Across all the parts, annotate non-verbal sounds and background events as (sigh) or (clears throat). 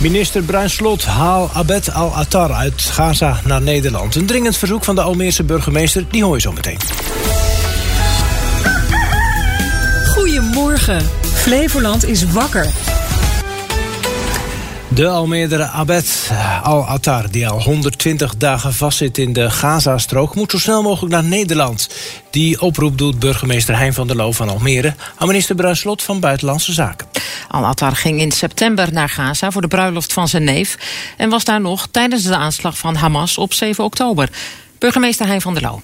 Minister Bruin Slot haal Abed al-Attar uit Gaza naar Nederland. Een dringend verzoek van de Almeerse burgemeester, die hoor je zo meteen. Goedemorgen. Flevoland is wakker. De Almeerdere Abed al-Attar, die al 120 dagen vastzit in de Gazastrook... moet zo snel mogelijk naar Nederland. Die oproep doet burgemeester Hein van der Loo van Almere... aan minister Bruinslot van Buitenlandse Zaken. Al-Attar ging in september naar Gaza voor de bruiloft van zijn neef... en was daar nog tijdens de aanslag van Hamas op 7 oktober. Burgemeester Hein van der Loo.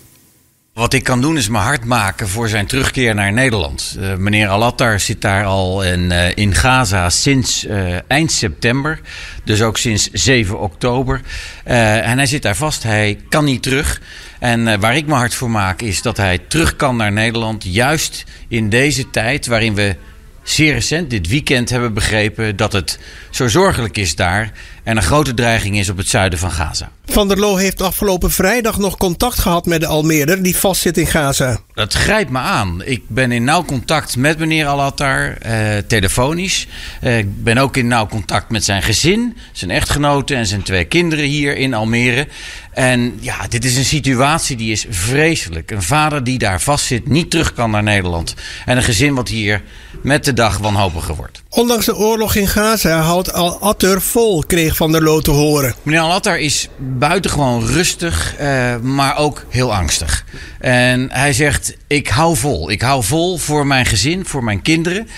Wat ik kan doen is me hard maken voor zijn terugkeer naar Nederland. Uh, meneer Alattar zit daar al in, uh, in Gaza sinds uh, eind september. Dus ook sinds 7 oktober. en hij zit daar vast. Hij kan niet terug. En waar ik me hard voor maak is dat hij terug kan naar Nederland. Juist in deze tijd waarin we zeer recent, dit weekend, hebben begrepen dat het zo zorgelijk is daar en een grote dreiging is op het zuiden van Gaza. Van der Loo heeft afgelopen vrijdag nog contact gehad met de Almeerder die vastzit in Gaza. Dat grijpt me aan. Ik ben in nauw contact met meneer Al-Attar, eh, telefonisch. Uh, ik ben ook in nauw contact met zijn gezin, zijn echtgenoten en zijn twee kinderen hier in Almere. En ja, dit is een situatie die is vreselijk. Een vader die daar vastzit, niet terug kan naar Nederland. En een gezin wat hier met de dag wanhopiger wordt. Ondanks de oorlog in Gaza houdt Al-Attar vol, kreeg Van der Loo te horen. Meneer Al-Attar is buitengewoon rustig, uh, maar ook heel angstig. En hij zegt, ik hou vol. Ik hou vol voor mijn gezin, voor mijn kinderen.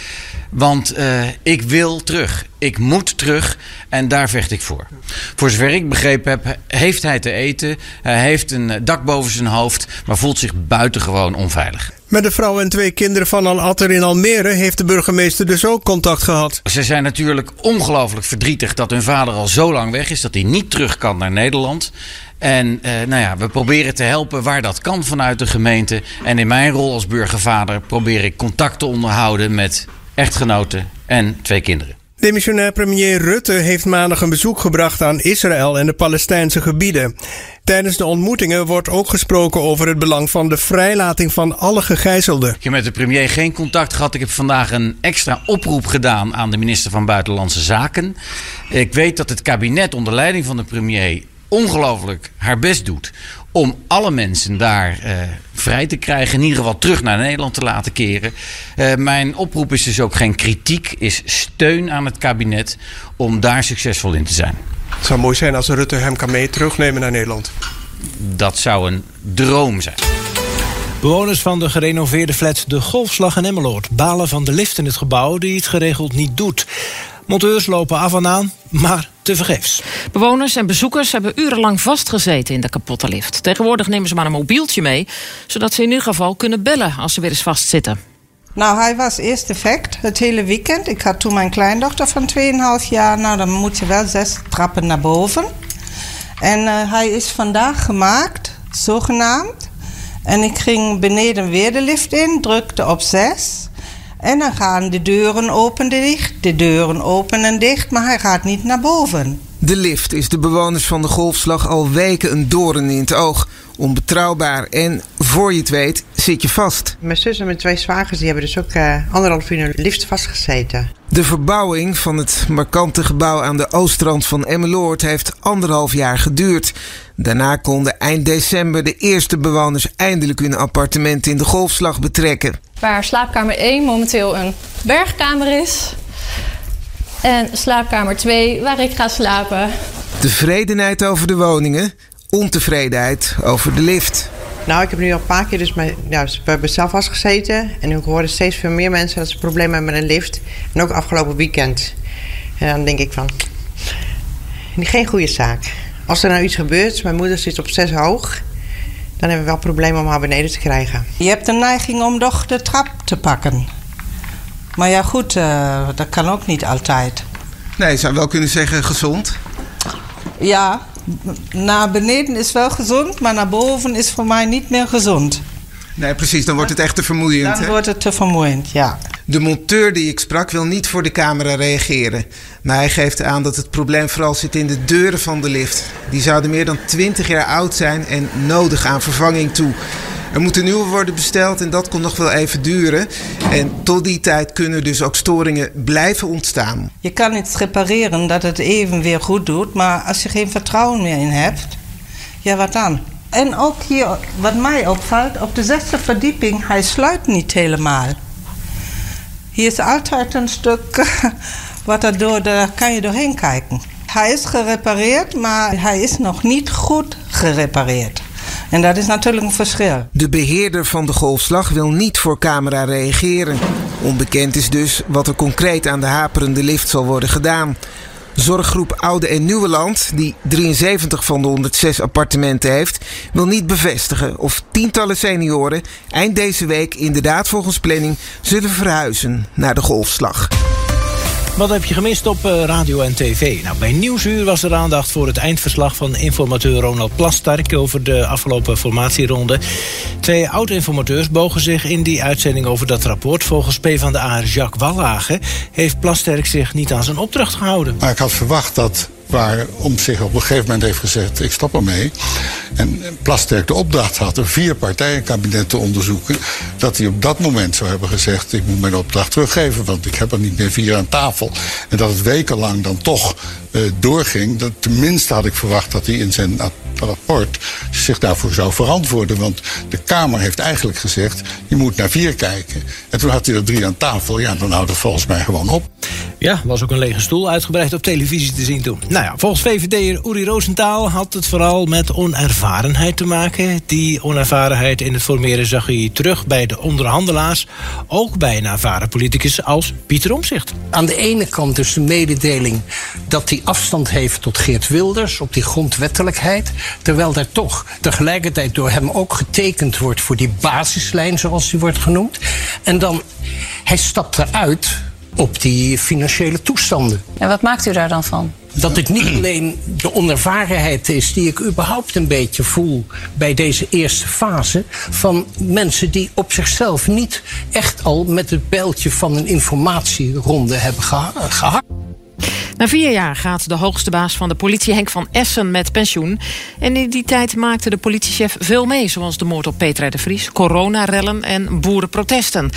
Want uh, ik wil terug. Ik moet terug en daar vecht ik voor. Voor zover ik begrepen heb, heeft hij te eten. Hij heeft een dak boven zijn hoofd, maar voelt zich buitengewoon onveilig. Met de vrouw en twee kinderen van Al-Atter in Almere heeft de burgemeester dus ook contact gehad. Ze zijn natuurlijk ongelooflijk verdrietig dat hun vader al zo lang weg is, dat hij niet terug kan naar Nederland. En eh, nou ja, we proberen te helpen waar dat kan vanuit de gemeente. En in mijn rol als burgervader probeer ik contact te onderhouden met echtgenoten en twee kinderen. Demissionair premier Rutte heeft maandag een bezoek gebracht aan Israël en de Palestijnse gebieden. Tijdens de ontmoetingen wordt ook gesproken over het belang van de vrijlating van alle gegijzelden. Ik heb met de premier geen contact gehad. Ik heb vandaag een extra oproep gedaan aan de minister van Buitenlandse Zaken. Ik weet dat het kabinet onder leiding van de premier ongelooflijk haar best doet om alle mensen daar uh, vrij te krijgen. In ieder geval terug naar Nederland te laten keren. Uh, mijn oproep is dus ook geen kritiek, is steun aan het kabinet om daar succesvol in te zijn. Het zou mooi zijn als Rutte hem kan mee terugnemen naar Nederland. Dat zou een droom zijn. Bewoners van de gerenoveerde flat De Golfslag in Emmeloord balen van de lift in het gebouw die het geregeld niet doet. Monteurs lopen af en aan, maar tevergeefs. Bewoners en bezoekers hebben urenlang vastgezeten in de kapotte lift. Tegenwoordig nemen ze maar een mobieltje mee, zodat ze in ieder geval kunnen bellen als ze weer eens vastzitten. Nou, hij was eerst defect het hele weekend. Ik had toen mijn kleindochter van 2,5 jaar. Nou, dan moet je wel zes trappen naar boven. En uh, hij is vandaag gemaakt, zogenaamd. En ik ging beneden weer de lift in, drukte op 6. En dan gaan de deuren open en dicht, de deuren open en dicht, maar hij gaat niet naar boven. De lift is de bewoners van de golfslag al weken een doorn in het oog. Onbetrouwbaar en voor je het weet zit je vast. Mijn zus en mijn twee zwagers die hebben dus ook uh, anderhalf uur in de lift vastgezeten. De verbouwing van het markante gebouw aan de oostrand van Emmeloord heeft anderhalf jaar geduurd. Daarna konden eind december de eerste bewoners eindelijk hun appartement in de golfslag betrekken. Waar slaapkamer 1 momenteel een bergkamer is. En slaapkamer 2 waar ik ga slapen. Tevredenheid over de woningen, ontevredenheid over de lift. Nou, ik heb nu al een paar keer dus mijn, ja, we hebben zelf vastgezeten. En ik hoorde steeds veel meer mensen dat ze problemen hebben met een lift. En ook afgelopen weekend. En dan denk ik van, geen goede zaak. Als er nou iets gebeurt, mijn moeder zit op zes hoog. Dan hebben we wel problemen om haar beneden te krijgen. Je hebt de neiging om toch de trap te pakken. Maar ja, goed, uh, dat kan ook niet altijd. Nee, je zou wel kunnen zeggen gezond. Ja, naar beneden is wel gezond, maar naar boven is voor mij niet meer gezond. Nee, precies. Dan wordt het echt te vermoeiend. Dan wordt het te vermoeiend, ja. De monteur die ik sprak wil niet voor de camera reageren. Maar hij geeft aan dat het probleem vooral zit in de deuren van de lift. Die zouden meer dan 20 jaar oud zijn en nodig aan vervanging toe. Er moeten nieuwe worden besteld en dat kon nog wel even duren. En tot die tijd kunnen dus ook storingen blijven ontstaan. Je kan iets repareren dat het even weer goed doet, maar als je geen vertrouwen meer in hebt, ja, wat dan? En ook hier, wat mij opvalt, op de zesde verdieping, hij sluit niet helemaal. Hier is altijd een stuk (laughs) wat er door, daar kan je doorheen kijken. Hij is gerepareerd, maar hij is nog niet goed gerepareerd. En dat is natuurlijk een verschil. De beheerder van de golfslag wil niet voor camera reageren. Onbekend is dus wat er concreet aan de haperende lift zal worden gedaan. Zorggroep Oude en Nieuwe Land, die 73 van de 106 appartementen heeft, wil niet bevestigen of tientallen senioren eind deze week inderdaad volgens planning zullen verhuizen naar de golfslag. Wat heb je gemist op eh, radio en tv? Nou, bij Nieuwsuur was er aandacht voor het eindverslag van informateur Ronald Plasterk over de afgelopen formatieronde. Twee oud-informateurs bogen zich in die uitzending over dat rapport. Volgens PvdA Jacques Wallhagen heeft Plasterk zich niet aan zijn opdracht gehouden. Maar ik had verwacht dat waar om zich op een gegeven moment heeft gezegd: ik stop ermee. En Plasterk de opdracht had een vier partijenkabinet te onderzoeken. Dat hij op dat moment zou hebben gezegd: ik moet mijn opdracht teruggeven, want ik heb er niet meer vier aan tafel. En dat het wekenlang dan toch doorging. Dat, tenminste had ik verwacht dat hij in zijn rapport zich daarvoor zou verantwoorden. Want de Kamer heeft eigenlijk gezegd: je moet naar vier kijken. En toen had hij er drie aan tafel. Ja, dan houdt het volgens mij gewoon op. Ja, was ook een lege stoel uitgebreid op televisie te zien toen. Nou ja, volgens VVD'er Uri Roosentaal had het vooral met onervarenheid te maken. Die onervarenheid in het formeren zag hij terug bij de onderhandelaars. Ook bij een ervaren politicus als Pieter Omzicht. Aan de ene kant dus de mededeling dat hij afstand heeft tot Geert Wilders op die grondwettelijkheid. Terwijl daar toch tegelijkertijd door hem ook getekend wordt voor die basislijn, zoals die wordt genoemd. En dan, hij stapt eruit op die financiële toestanden. En wat maakt u daar dan van? Dat het niet (clears throat) alleen de onervarenheid is die ik überhaupt een beetje voel bij deze eerste fase. Van mensen die op zichzelf niet echt al met het bijltje van een informatieronde hebben gehakt. Na vier jaar gaat de hoogste baas van de politie, Henk van Essen, met pensioen. En in die tijd maakte de politiechef veel mee, zoals de moord op Petra de Vries, coronarellen en boerenprotesten.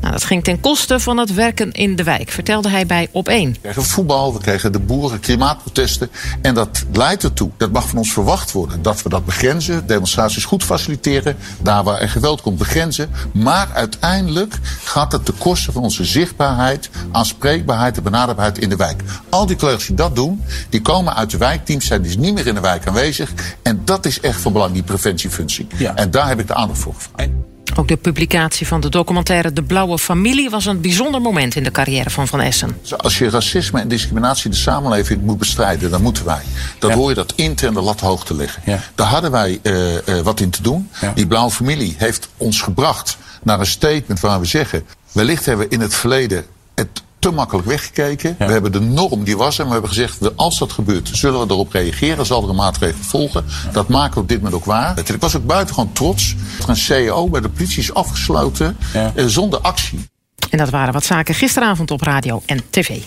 Nou, dat ging ten koste van het werken in de wijk, vertelde hij bij Op1. We kregen voetbal, we kregen de boeren, klimaatprotesten. En dat leidt ertoe, dat mag van ons verwacht worden, dat we dat begrenzen, demonstraties goed faciliteren, daar waar er geweld komt begrenzen. Maar uiteindelijk gaat het ten koste van onze zichtbaarheid, aanspreekbaarheid en benaderbaarheid in de wijk. Die collega's die dat doen, die komen uit de wijkteams, zijn dus niet meer in de wijk aanwezig. En dat is echt van belang, die preventiefunctie. En daar heb ik de aandacht voor gevraagd. Ook de publicatie van de documentaire De Blauwe Familie was een bijzonder moment in de carrière van Van Essen. Als je racisme en discriminatie in de samenleving moet bestrijden, dan moeten wij. Dan hoor je dat intern de lat hoog te leggen. Ja. Daar hadden wij uh, uh, wat in te doen. Die Blauwe Familie heeft ons gebracht naar een statement waar we zeggen. Wellicht hebben we in het verleden het te makkelijk weggekeken. We hebben de norm, die was. Maar we hebben gezegd, als dat gebeurt, zullen we erop reageren. Zal er een maatregel volgen. Dat maken we op dit moment ook waar. Ik was ook buitengewoon trots. Dat een CEO bij de politie is afgesloten ja. eh, zonder actie. En dat waren wat zaken gisteravond op radio en tv.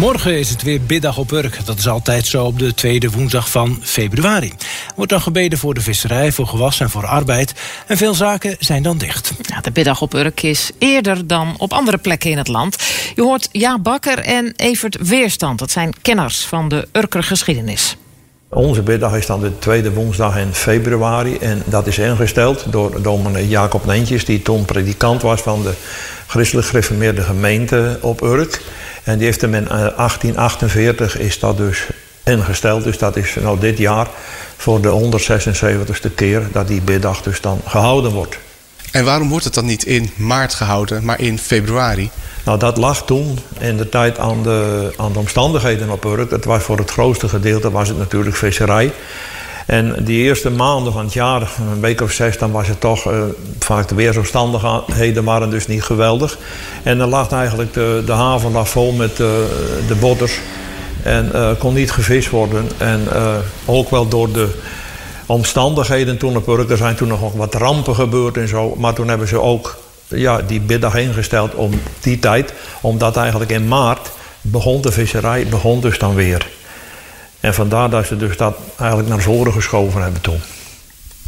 Morgen is het weer biddag op Urk. Dat is altijd zo op de tweede woensdag van februari. Wordt dan gebeden voor de visserij, voor gewas en voor arbeid. En veel zaken zijn dan dicht. Ja, de biddag op Urk is eerder dan op andere plekken in het land. Je hoort Ja Bakker en Evert Weerstand. Dat zijn kenners van de Urker geschiedenis. Onze biddag is dan de tweede woensdag in februari. En dat is ingesteld door dominee Jacob Neentjes... die toen predikant was van de christelijk gereformeerde gemeente op Urk... En die heeft hem in 1848 is dat dus ingesteld. Dus dat is nou dit jaar voor de 176ste keer dat die biddag dus dan gehouden wordt. En waarom wordt het dan niet in maart gehouden, maar in februari? Nou, dat lag toen in de tijd aan de, aan de omstandigheden op Urk. Het was voor het grootste gedeelte was het natuurlijk visserij. En die eerste maanden van het jaar, een week of zes, dan was het toch uh, vaak de weersomstandigheden waren dus niet geweldig. En dan lag eigenlijk de, de haven lag vol met uh, de botters en uh, kon niet gevist worden. En ook wel door de omstandigheden toen op Urk, er zijn toen nog wat rampen gebeurd en zo. Maar toen hebben ze ook ja, die biddag ingesteld om die tijd, omdat eigenlijk in maart begon de visserij, begon dus dan weer. En vandaar dat ze dus dat eigenlijk naar voren geschoven hebben toen.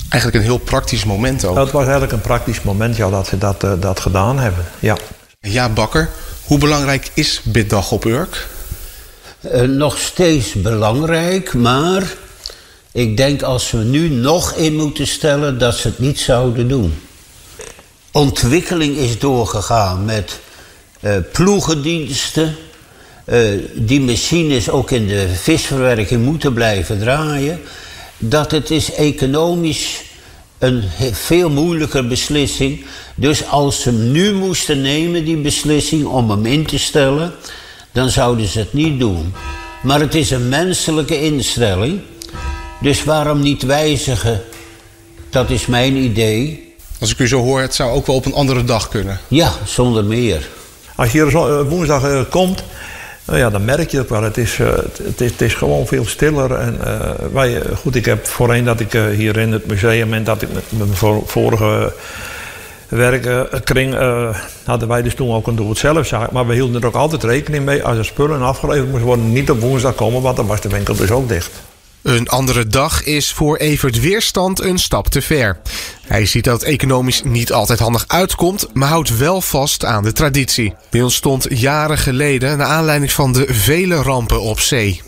Eigenlijk een heel praktisch moment ook. Het was eigenlijk een praktisch moment ja, dat ze dat, uh, dat gedaan hebben. Ja. ja, Bakker, hoe belangrijk is Biddag op Urk? Uh, nog steeds belangrijk, maar ik denk als we nu nog in moeten stellen dat ze het niet zouden doen. Ontwikkeling is doorgegaan met uh, ploegendiensten. Uh, die machines ook in de visverwerking moeten blijven draaien. Dat het is economisch een veel moeilijker beslissing. Dus als ze hem nu moesten nemen, die beslissing, om hem in te stellen, dan zouden ze het niet doen. Maar het is een menselijke instelling. Dus waarom niet wijzigen? Dat is mijn idee. Als ik u zo hoor, het zou ook wel op een andere dag kunnen. Ja, zonder meer. Als je hier woensdag uh, komt, nou ja, dan merk je het wel. Het is, uh, het is, het is gewoon veel stiller. En, uh, wij, goed, ik heb voorheen dat ik hier in het museum en dat ik met mijn vorige werkkring hadden wij dus toen ook een doe-het-zelf-zaak. Maar we hielden er ook altijd rekening mee als er spullen afgeleverd moesten worden, niet op woensdag komen, want dan was de winkel dus ook dicht. Een andere dag is voor Evert Weerstand een stap te ver. Hij ziet dat het economisch niet altijd handig uitkomt, maar houdt wel vast aan de traditie. Die ontstond jaren geleden naar aanleiding van de vele rampen op zee.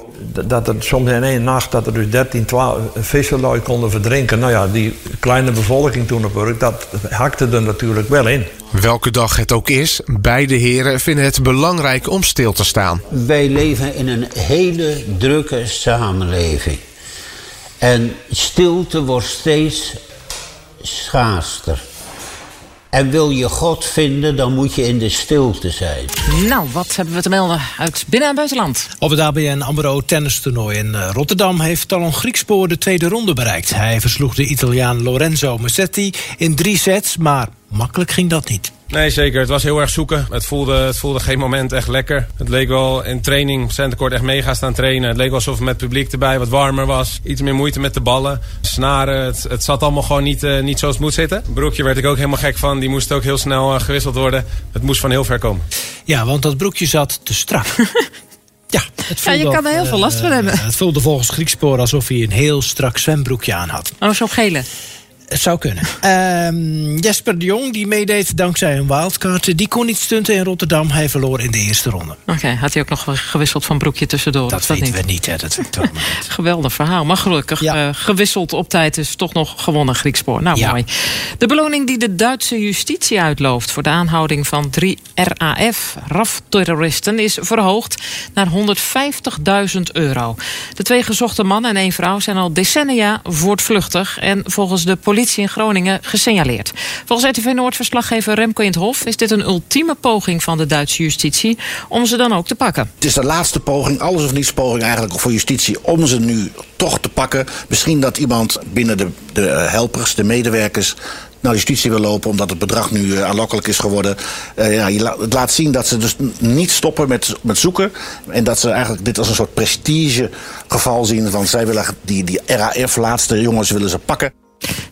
Dat er soms in één nacht dat er dus 13, 12 visserlui konden verdrinken. Nou ja, die kleine bevolking toen op Urk, dat hakte er natuurlijk wel in. Welke dag het ook is, beide heren vinden het belangrijk om stil te staan. Wij leven in een hele drukke samenleving. En stilte wordt steeds schaarster. En wil je God vinden, dan moet je in de stilte zijn. Nou, wat hebben we te melden uit binnen- en buitenland? Op het ABN AMRO tennistoernooi in Rotterdam heeft Talon Griekspoor de tweede ronde bereikt. Hij versloeg de Italiaan Lorenzo Musetti in drie sets, maar makkelijk ging dat niet. Nee, zeker. Het was heel erg zoeken. Het voelde, het voelde geen moment echt lekker. Het leek wel in training, centercourt echt mega staan trainen. Het leek wel alsof het met publiek erbij wat warmer was. Iets meer moeite met de ballen. Snaren, het, het zat allemaal gewoon niet, uh, niet zoals het moet zitten. Broekje werd ik ook helemaal gek van. Die moest ook heel snel uh, gewisseld worden. Het moest van heel ver komen. Ja, want dat broekje zat te strak. (laughs) Ja, het ja, je kan er heel veel last van hebben. Het voelde volgens Griekspoor alsof hij een heel strak zwembroekje aan had. Oh, zo'n gele. Het zou kunnen. Uh, (laughs) Jesper de Jong, die meedeed dankzij een wildcard... die kon niet stunten in Rotterdam. Hij verloor in de eerste ronde. Oké, okay, had hij ook nog gewisseld van broekje tussendoor? Dat, dat weten niet? we niet, hè. Dat weet (laughs) Geweldig verhaal. Maar gelukkig ja. uh, gewisseld op tijd is toch nog gewonnen Griekspoor. Nou, ja. mooi. De beloning die de Duitse justitie uitlooft... voor de aanhouding van drie RAF, RAF-terroristen... is verhoogd naar 150.000 euro. De twee gezochte man en één vrouw zijn al decennia voortvluchtig... en volgens de politie in Groningen gesignaleerd. Volgens RTV Noord-verslaggever Remco in het Hof is dit een ultieme poging van de Duitse justitie om ze dan ook te pakken. Het is de laatste poging, alles of niets poging eigenlijk voor justitie om ze nu toch te pakken. Misschien dat iemand binnen de, de helpers, de medewerkers naar justitie wil lopen omdat het bedrag nu uh, aanlokkelijk is geworden. Uh, ja, het laat zien dat ze dus niet stoppen met, met zoeken. En dat ze eigenlijk dit als een soort prestigegeval zien. Want zij willen die, die RAF, laatste jongens, willen ze pakken.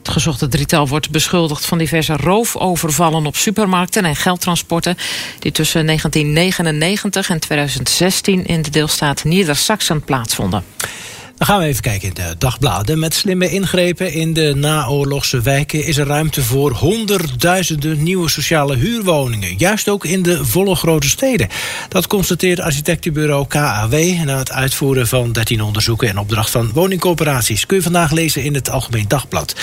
Het gezochte drietal wordt beschuldigd van diverse roofovervallen op supermarkten en geldtransporten die tussen 1999 en 2016 in de deelstaat Nieder-Saxen plaatsvonden. Dan gaan we even kijken in de dagbladen. Met slimme ingrepen in de naoorlogse wijken is er ruimte voor honderdduizenden nieuwe sociale huurwoningen. Juist ook in de volle grote steden. Dat constateert architectenbureau KAW na het uitvoeren van 13 onderzoeken en opdracht van woningcoöperaties. Kun je vandaag lezen in het Algemeen Dagblad.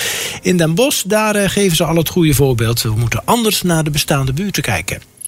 In Den Bosch, daar geven ze al het goede voorbeeld. We moeten anders naar de bestaande buurten kijken.